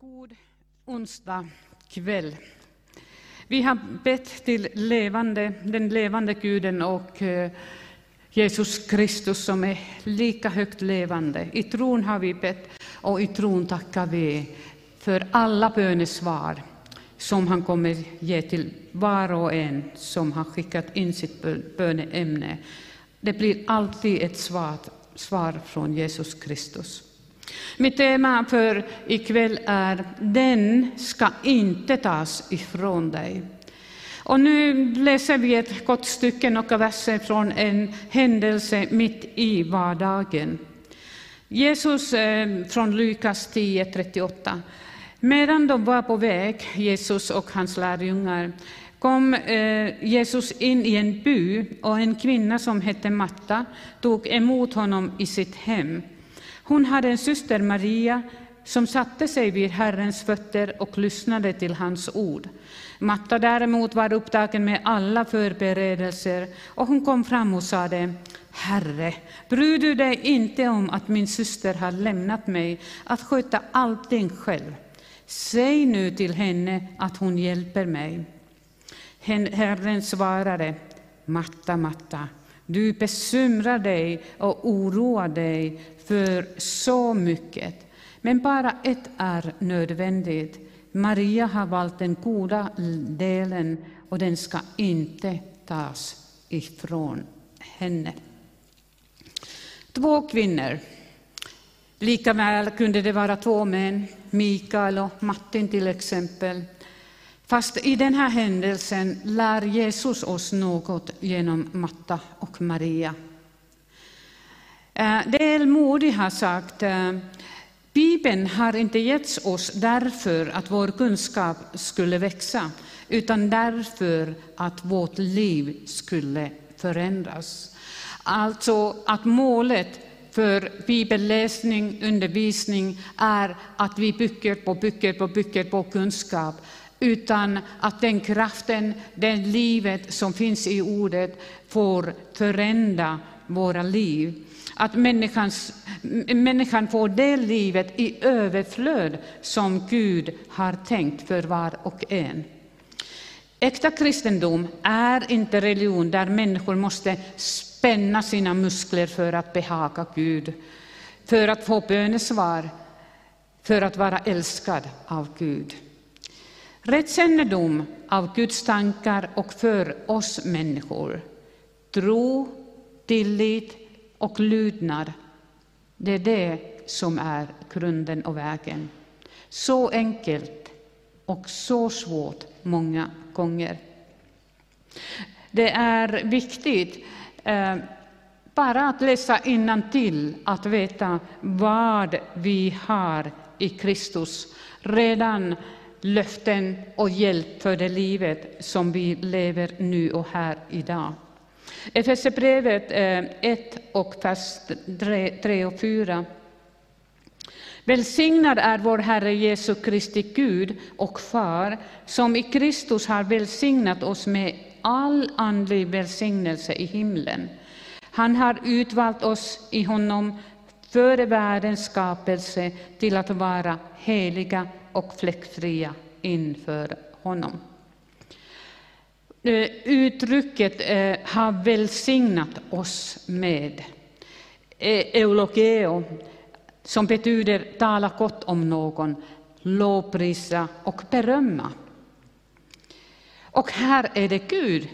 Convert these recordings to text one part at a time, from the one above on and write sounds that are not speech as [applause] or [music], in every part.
God onsdag kväll. Vi har bett till levande, den levande guden och eh, Jesus Kristus som är lika högt levande. I tron har vi bett och i tron tackar vi för alla bönesvar som han kommer ge till var och en som har skickat in sitt böneämne. Det blir alltid ett svar, svar från Jesus Kristus. Mitt tema för ikväll är Den ska inte tas ifrån dig. Och nu läser vi ett kort stycke, några verser från en händelse mitt i vardagen. Jesus eh, från Lukas 10.38. Medan de var på väg, Jesus och hans lärjungar, kom eh, Jesus in i en by och en kvinna som hette Matta tog emot honom i sitt hem. Hon hade en syster, Maria, som satte sig vid Herrens fötter och lyssnade till hans ord. Matta däremot var upptagen med alla förberedelser och hon kom fram och sade Herre, bryr du dig inte om att min syster har lämnat mig att sköta allting själv? Säg nu till henne att hon hjälper mig. Herren svarade, Matta, Matta, du besumrar dig och oroar dig för så mycket. Men bara ett är nödvändigt. Maria har valt den goda delen och den ska inte tas ifrån henne. Två kvinnor. Likaväl kunde det vara två män, Mikael och Martin till exempel. Fast i den här händelsen lär Jesus oss något genom Matta och Maria. Eh, Del Moody har sagt eh, Bibeln har inte getts oss därför att vår kunskap skulle växa, utan därför att vårt liv skulle förändras. Alltså att målet för bibelläsning, undervisning är att vi bygger på, bygger på, bygger på kunskap, utan att den kraften, det livet som finns i ordet får förändra våra liv. Att människan får det livet i överflöd som Gud har tänkt för var och en. Äkta kristendom är inte religion där människor måste spänna sina muskler för att behaga Gud, för att få bönesvar, för att vara älskad av Gud. Rätt kännedom av Guds tankar och för oss människor, tro, tillit och lydnad, det är det som är grunden och vägen. Så enkelt och så svårt många gånger. Det är viktigt eh, bara att läsa till att veta vad vi har i Kristus. Redan löften och hjälp för det livet som vi lever nu och här idag. Efesierbrevet eh, 1 och vers 3 och 4. Välsignad är vår Herre Jesu Kristi Gud och Far, som i Kristus har välsignat oss med all andlig välsignelse i himlen. Han har utvalt oss i honom före världens skapelse till att vara heliga och fläckfria inför honom. Uttrycket eh, har välsignat oss med eh, eulogeo, som betyder tala gott om någon, lovprisa och berömma. Och här är det Gud,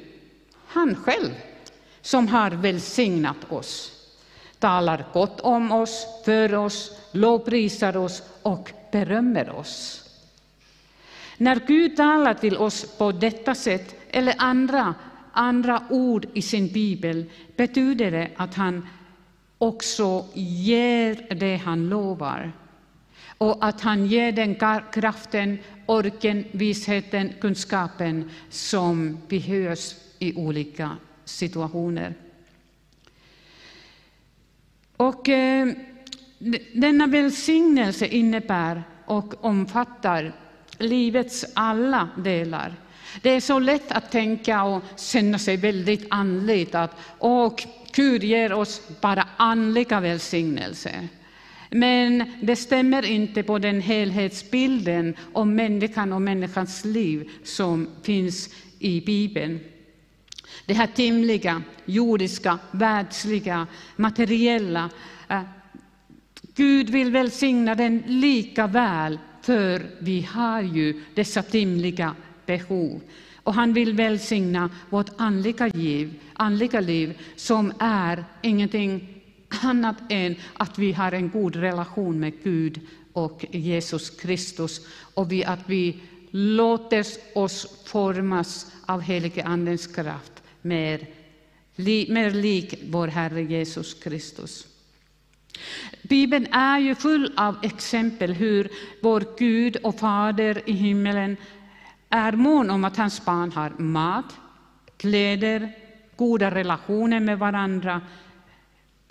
han själv, som har välsignat oss, talar gott om oss, för oss, lovprisar oss och berömmer oss. När Gud talar till oss på detta sätt eller andra, andra ord i sin bibel betyder det att han också ger det han lovar. Och att han ger den kraften, orken, visheten, kunskapen som behövs i olika situationer. Och eh, denna välsignelse innebär och omfattar livets alla delar. Det är så lätt att tänka och känna sig väldigt andligt, att och Gud ger oss bara andliga välsignelser. Men det stämmer inte på den helhetsbilden om människan och människans liv som finns i Bibeln. Det här timliga, jordiska, världsliga, materiella. Eh, Gud vill välsigna den lika väl, för vi har ju dessa timliga behov. Och han vill välsigna vårt andliga liv, andliga liv som är ingenting annat än att vi har en god relation med Gud och Jesus Kristus och vi, att vi låter oss formas av helige Andens kraft mer, mer lik vår Herre Jesus Kristus. Bibeln är ju full av exempel hur vår Gud och Fader i himmelen är mån om att hans barn har mat, kläder, goda relationer med varandra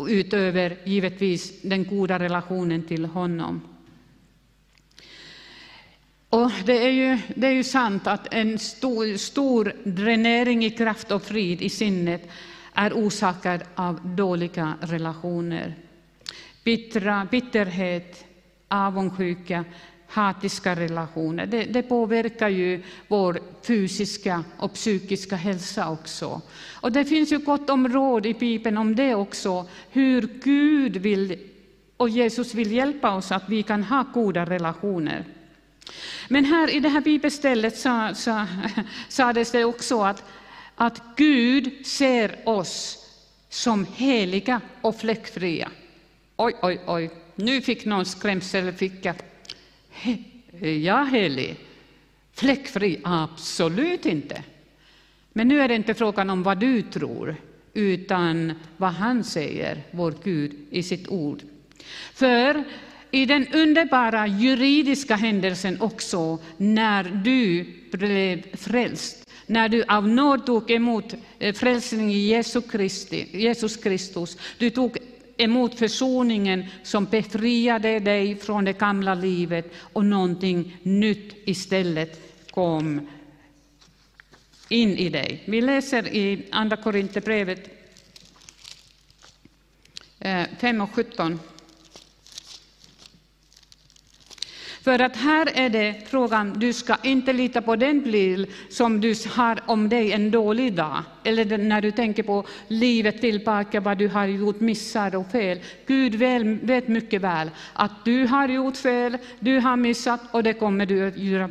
utöver givetvis den goda relationen till honom. Och det, är ju, det är ju sant att en stor, stor dränering i kraft och frid i sinnet är orsakad av dåliga relationer. Bittra, bitterhet, avundsjuka, hatiska relationer. Det, det, påverkar ju vår fysiska och psykiska hälsa också. Och det finns ju gott om råd i Bibeln om det också, hur Gud vill och Jesus vill hjälpa oss att vi kan ha goda relationer. Men här i det här bibelstället sa, sa, [laughs] sades det också att, att Gud ser oss som heliga och fläckfria. Oj, oj, oj, nu fick någon skrämselficka. Ja, helig. Fläckfri? Absolut inte. Men nu är det inte frågan om vad du tror, utan vad han säger, vår Gud, i sitt ord. För i den underbara juridiska händelsen också, när du blev frälst, när du av nåd tog emot eh, frälsning i Jesus Kristus, du tog emot försoningen som befriade dig från det gamla livet och någonting nytt istället kom in i dig. Vi läser i Andra Korinthierbrevet eh, 5 och 17. För att här är det frågan, du ska inte lita på den bild som du har om dig en dålig dag, eller när du tänker på livet tillbaka, vad du har gjort missar och fel. Gud väl, vet mycket väl att du har gjort fel, du har missat och det kommer du att göra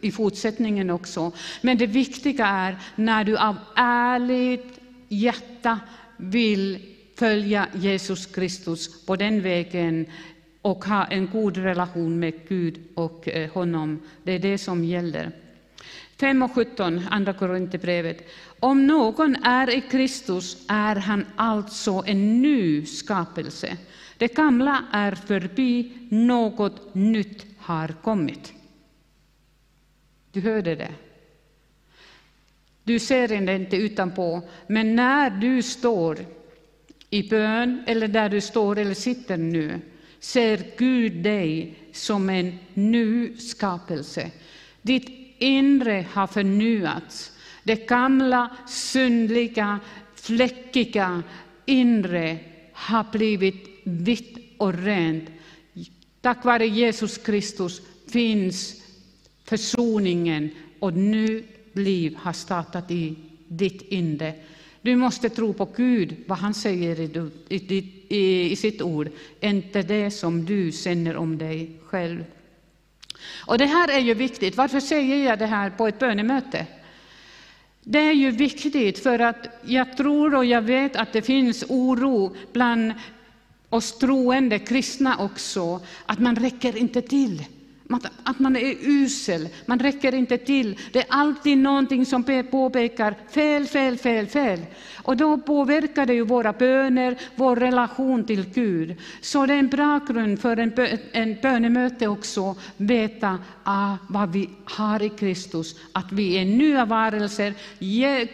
i fortsättningen också. Men det viktiga är när du av ärligt hjärta vill följa Jesus Kristus på den vägen och ha en god relation med Gud och eh, honom. Det är det som gäller. 5 och 17, Andra Korinthierbrevet. Om någon är i Kristus är han alltså en ny skapelse. Det gamla är förbi, något nytt har kommit. Du hörde det. Du ser det inte utanpå, men när du står i bön, eller där du står eller sitter nu, ser Gud dig som en ny skapelse. Ditt inre har förnyats. Det gamla, syndliga, fläckiga inre har blivit vitt och rent. Tack vare Jesus Kristus finns försoningen och nytt liv har startat i ditt inre. Du måste tro på Gud, vad han säger i, ditt i, i sitt ord, inte det som du känner om dig själv. Och det här är ju viktigt. Varför säger jag det här på ett bönemöte? Det är ju viktigt för att jag tror och jag vet att det finns oro bland oss troende kristna också, att man räcker inte till. Att man är usel, man räcker inte till. Det är alltid någonting som påpekar fel, fel, fel, fel. Och då påverkar det ju våra böner, vår relation till Gud. Så det är en bra grund för en, en bönemöte också, veta ah, vad vi har i Kristus, att vi är nya varelser.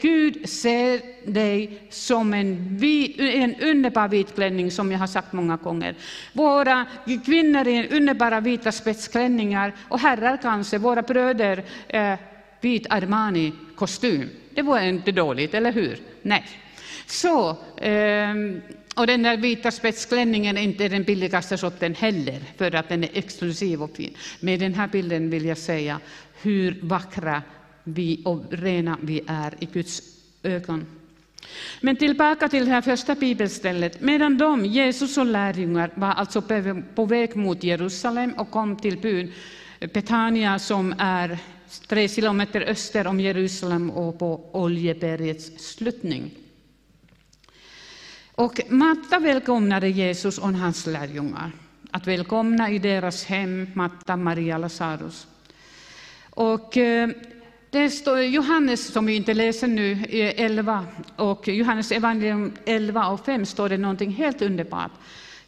Gud ser dig som en, en underbar vit klänning, som jag har sagt många gånger. Våra kvinnor är underbara vita spetsklänningar och herrar kanske, våra bröder, eh, vit Armani-kostym. Det var inte dåligt, eller hur? Nej. Så, eh, Och den där vita spetsklänningen är inte den billigaste sorten heller, för att den är exklusiv och fin. Med den här bilden vill jag säga hur vackra vi och rena vi är i Guds ögon. Men tillbaka till det här första bibelstället. Medan de, Jesus och lärjungar, var alltså på väg mot Jerusalem och kom till byn Betania som är tre kilometer öster om Jerusalem och på Oljebergets sluttning. Och Marta välkomnade Jesus och hans lärjungar. Att välkomna i deras hem, Marta, Maria, Lazarus. Och eh, det står Johannes, som vi inte läser nu, 11, och Johannes evangelium 11 och 5 står det någonting helt underbart.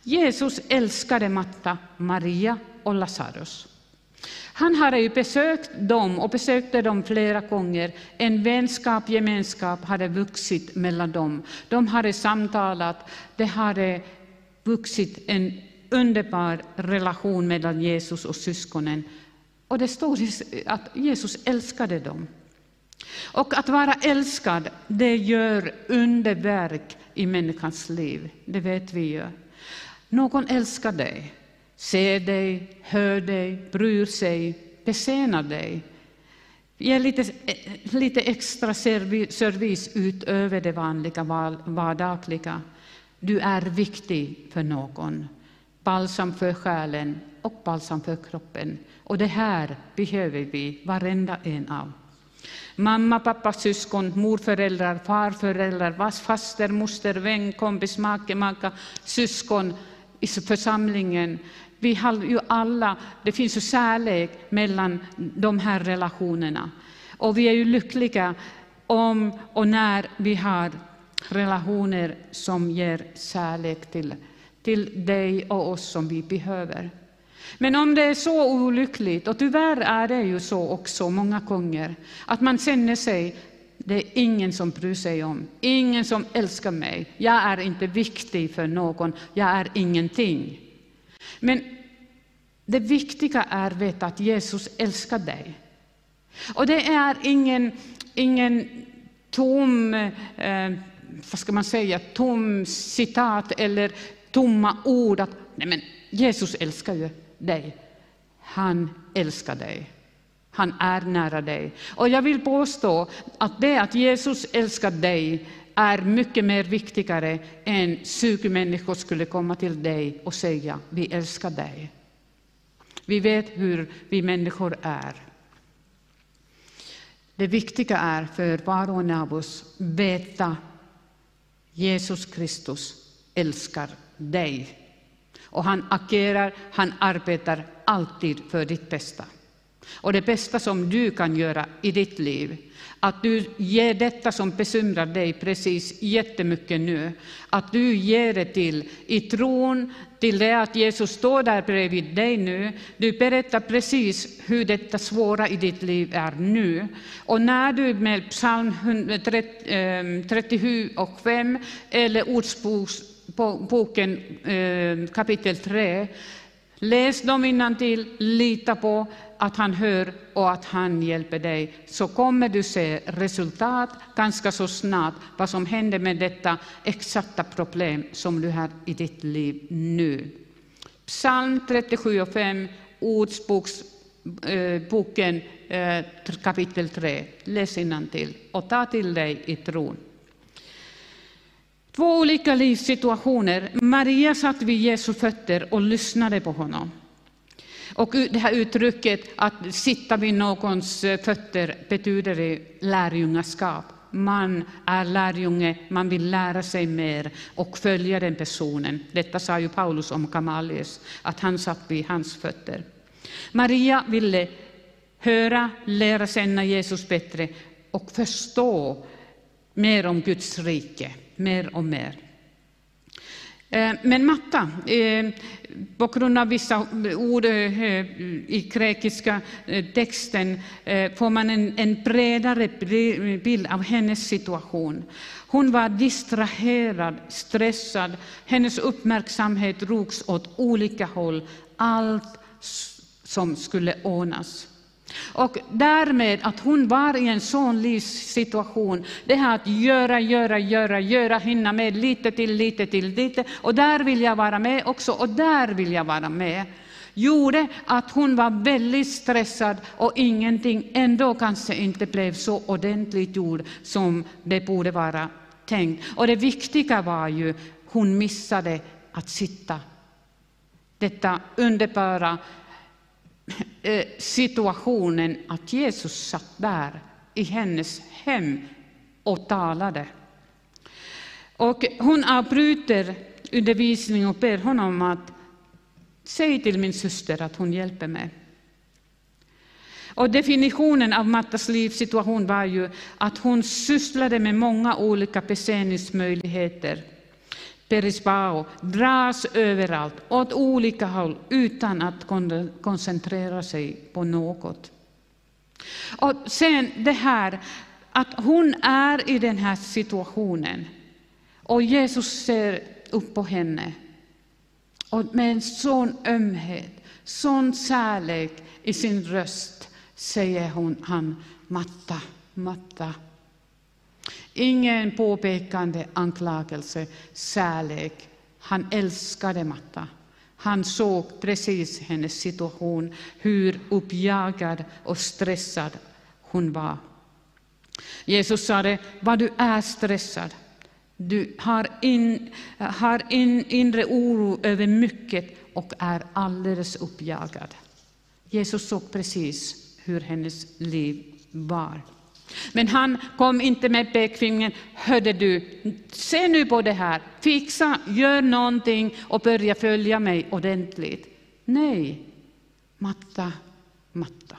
Jesus älskade Marta, Maria och Lazarus. Han hade ju besökt dem och besökte dem flera gånger. En vänskap, gemenskap hade vuxit mellan dem. De hade samtalat, det hade vuxit en underbar relation mellan Jesus och syskonen. Och det står att Jesus älskade dem. Och att vara älskad, det gör underverk i människans liv. Det vet vi ju. Någon älskar dig, ser dig, hör dig, bryr sig, betjänar dig. Ger lite, lite extra service utöver det vanliga vardagliga. Du är viktig för någon. Balsam för själen och balsam för kroppen. Och det här behöver vi, varenda en av. Mamma, pappa, syskon, morföräldrar, farföräldrar, faster, moster, vän, kompis, make, maka, syskon i församlingen. Vi har ju alla, det finns ju kärlek mellan de här relationerna. Och vi är ju lyckliga om och när vi har relationer som ger kärlek till, till dig och oss som vi behöver. Men om det är så olyckligt, och tyvärr är det ju så också många gånger, att man känner sig det är ingen som bryr sig om, ingen som älskar mig. Jag är inte viktig för någon, jag är ingenting. Men det viktiga är att veta att Jesus älskar dig. Och det är ingen, ingen tom, eh, vad ska man säga, tom citat eller tomma ord att nej men, Jesus älskar ju dig. Han älskar dig. Han är nära dig. Och jag vill påstå att det att Jesus älskar dig är mycket mer viktigare än 20 människor skulle komma till dig och säga vi älskar dig. Vi vet hur vi människor är. Det viktiga är för var och en av oss att veta Jesus Kristus älskar dig. Och han agerar, han arbetar alltid för ditt bästa. Och det bästa som du kan göra i ditt liv, att du ger detta som bekymrar dig precis jättemycket nu, att du ger det till i tron till det att Jesus står där bredvid dig nu. Du berättar precis hur detta svåra i ditt liv är nu. Och när du med psalm 37 ehm, och 5 eller Ordsboken boken, eh, kapitel 3 Läs dem innantill, lita på att han hör och att han hjälper dig, så kommer du se resultat ganska så snart, vad som händer med detta exakta problem som du har i ditt liv nu. Psalm 37 och 5, Ordsboken eh, eh, kapitel 3. Läs till och ta till dig i tron. Två olika livssituationer. Maria satt vid Jesu fötter och lyssnade på honom. Och det här uttrycket att sitta vid någons eh, fötter betyder lärjungaskap. Man är lärjunge, man vill lära sig mer och följa den personen. Detta sa ju Paulus om Gamalius, att han satt vid hans fötter. Maria ville höra, lära känna Jesus bättre och förstå mer om Guds rike, mer och mer. Eh, men matta, eh, på grund av vissa ord eh, i grekiska texten får man en, en bredare bild av hennes situation. Hon var distraherad, stressad, hennes uppmärksamhet drogs åt olika håll, allt som skulle ordnas. Och därmed att hon var i en sån livssituation, det här att göra, göra, göra, göra, hinna med lite till, lite till, lite, och där vill jag vara med också, och där vill jag vara med, gjorde att hon var väldigt stressad och ingenting ändå kanske inte blev så ordentligt gjort som det borde vara tänkt. Och det viktiga var ju, hon missade att sitta. Detta underbara [laughs] Eh, situationen att Jesus satt där i hennes hem och talade. Och hon avbryter undervisningen och ber honom att säga till min syster att hon hjälper mig. Och definitionen av Mattas livssituation var ju att hon sysslade med många olika beseningsmöjligheter Perisbao dras överallt, åt olika håll, utan att koncentrera sig på något. Och sen det här att hon är i den här situationen och Jesus ser upp på henne och med en sån ömhet, sån kärlek i sin röst säger hon han Matta, Matta. Ingen påpekande anklagelse, kärlek. Han älskade Matta. Han såg precis hennes situation, hur uppjagad och stressad hon var. Jesus sade, vad du är stressad, du har, in, har in, inre oro över mycket och är alldeles uppjagad. Jesus såg precis hur hennes liv var. Men han kom inte med pekfingret. Hörde du, se nu på det här, fixa, gör någonting och börja följa mig ordentligt. Nej, matta, matta.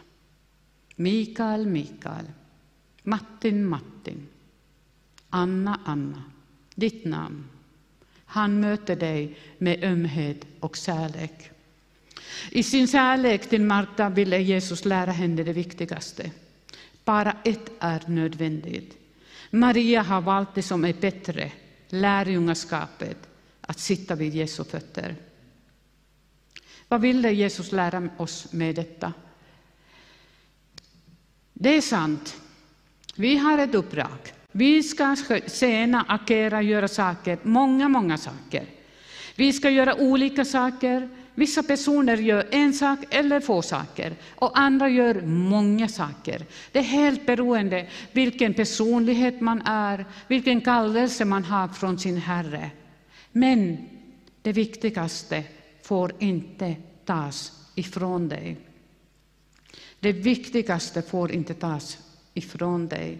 Mikael, Mikael. Martin, Martin. Anna, Anna. Ditt namn. Han möter dig med ömhet och kärlek. I sin kärlek till Marta ville Jesus lära henne det viktigaste. Bara ett är nödvändigt. Maria har valt det som är bättre, lärjungaskapet, att sitta vid Jesu fötter. Vad ville Jesus lära oss med detta? Det är sant, vi har ett uppdrag. Vi ska tjäna, agera, göra saker, många, många saker. Vi ska göra olika saker, Vissa personer gör en sak eller få saker och andra gör många saker. Det är helt beroende vilken personlighet man är, vilken kallelse man har från sin Herre. Men det viktigaste får inte tas ifrån dig. Det viktigaste får inte tas ifrån dig.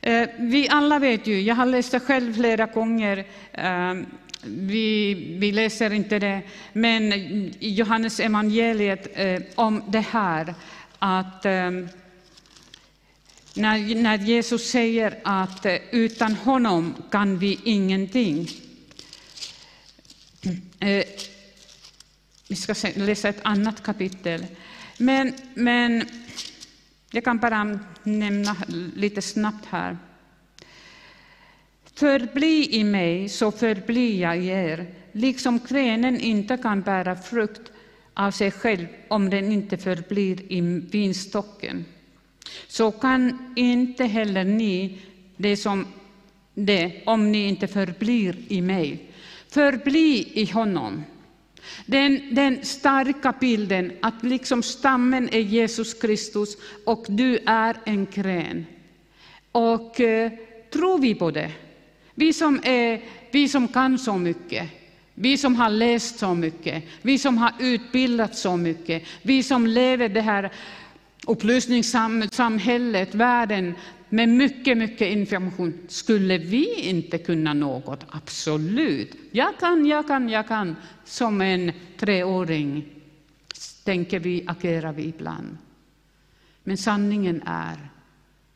Eh, vi alla vet ju, jag har läst det själv flera gånger, eh, vi, vi läser inte det, men i Johannes evangeliet eh, om det här att eh, när, när Jesus säger att eh, utan honom kan vi ingenting. Eh, vi ska se, läsa ett annat kapitel. Men, men jag kan bara nämna lite snabbt här. Förbli i mig, så förblir jag i er, liksom grenen inte kan bära frukt av sig själv om den inte förblir i vinstocken. Så kan inte heller ni det, som det om ni inte förblir i mig. Förbli i honom. Den, den starka bilden att liksom stammen är Jesus Kristus och du är en gren. Och eh, tror vi på det? Vi som, är, vi som kan så mycket, vi som har läst så mycket, vi som har utbildat så mycket, vi som lever det här upplysningssamhället, världen med mycket, mycket information. Skulle vi inte kunna något? Absolut. Jag kan, jag kan, jag kan. Som en treåring tänker vi, agerar vi ibland. Men sanningen är,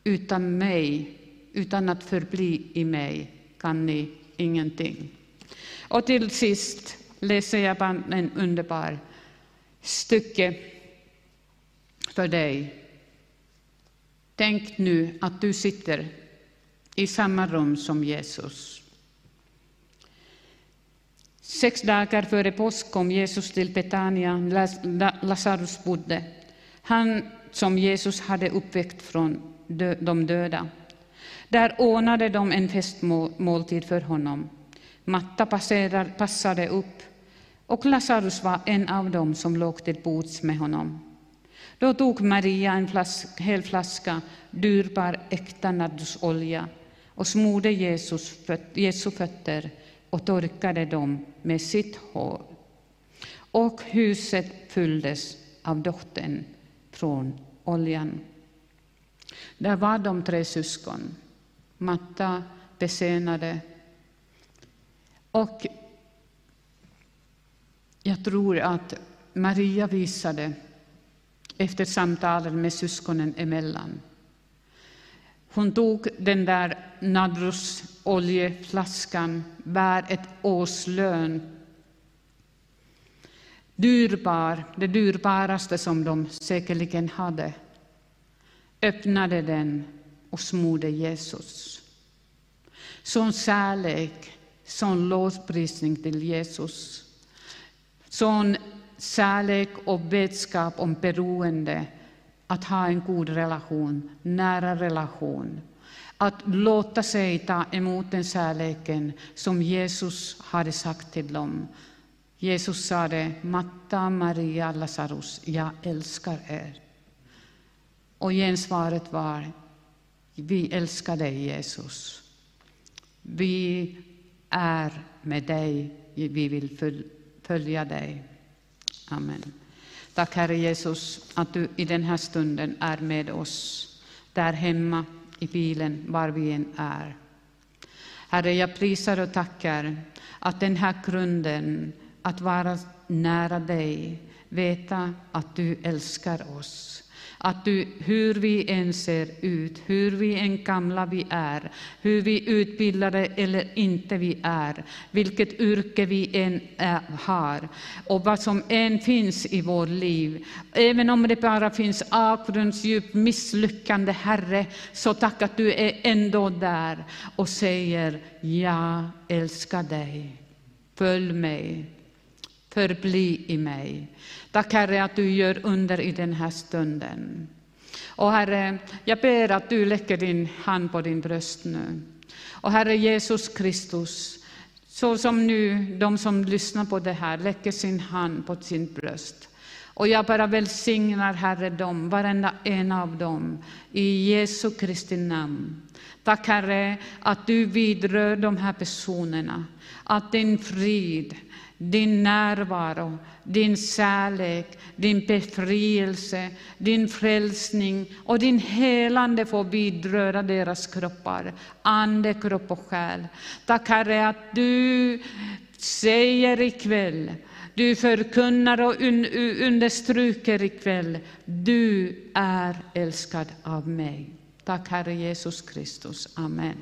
utan mig, utan att förbli i mig, kan ni ingenting. Och till sist läser jag bara en underbar stycke för dig. Tänk nu att du sitter i samma rum som Jesus. Sex dagar före påsk kom Jesus till Betania, Lazarus bodde. han som Jesus hade uppväckt från de döda. Där ordnade de en festmåltid för honom. Matta passade upp och Lazarus var en av dem som låg till bords med honom. Då tog Maria en flask, hel flaska dyrbar äkta nardusolja och smorde Jesus Jesu fötter och torkade dem med sitt hår. Och huset fylldes av doften från oljan. Där var de tre syskon, matta, besenade och jag tror att Maria visade efter samtalen med syskonen emellan. Hon tog den där nadrusoljeflaskan, bär ett årslön. Dyrbar, det dyrbaraste som de säkerligen hade. Öppnade den och smorde Jesus. Sån kärlek, sån lovprisning till Jesus. Sån kärlek och vetskap om beroende, att ha en god relation, nära relation. Att låta sig ta emot den kärleken som Jesus hade sagt till dem. Jesus sade, Matta, Maria, Lazarus, jag älskar er. Och gensvaret var, vi älskar dig Jesus. Vi är med dig, vi vill följa dig. Amen. Tack Herre Jesus att du i den här stunden är med oss, där hemma, i bilen, var vi än är. Herre, jag prisar och tackar att den här grunden, att vara nära dig, veta att du älskar oss, att du, hur vi än ser ut, hur vi än gamla vi är, hur vi utbildade eller inte vi är, vilket yrke vi än har och vad som än finns i vårt liv, även om det bara finns avgrundsdjup, misslyckande, Herre, så tack att du är ändå där och säger, jag älskar dig, följ mig, förbli i mig. Tack Herre att du gör under i den här stunden. Och Herre, jag ber att du lägger din hand på din bröst nu. Och Herre Jesus Kristus, så som nu de som lyssnar på det här lägger sin hand på sin bröst. Och jag bara välsignar Herre dem, varenda en av dem, i Jesu Kristi namn. Tack Herre att du vidrör de här personerna, att din frid, din närvaro, din kärlek, din befrielse, din frälsning och din helande får vidröra deras kroppar, ande, kropp och själ. Tack Herre att du säger ikväll, du förkunnar och understryker ikväll, du är älskad av mig. Tack Herre Jesus Kristus. Amen.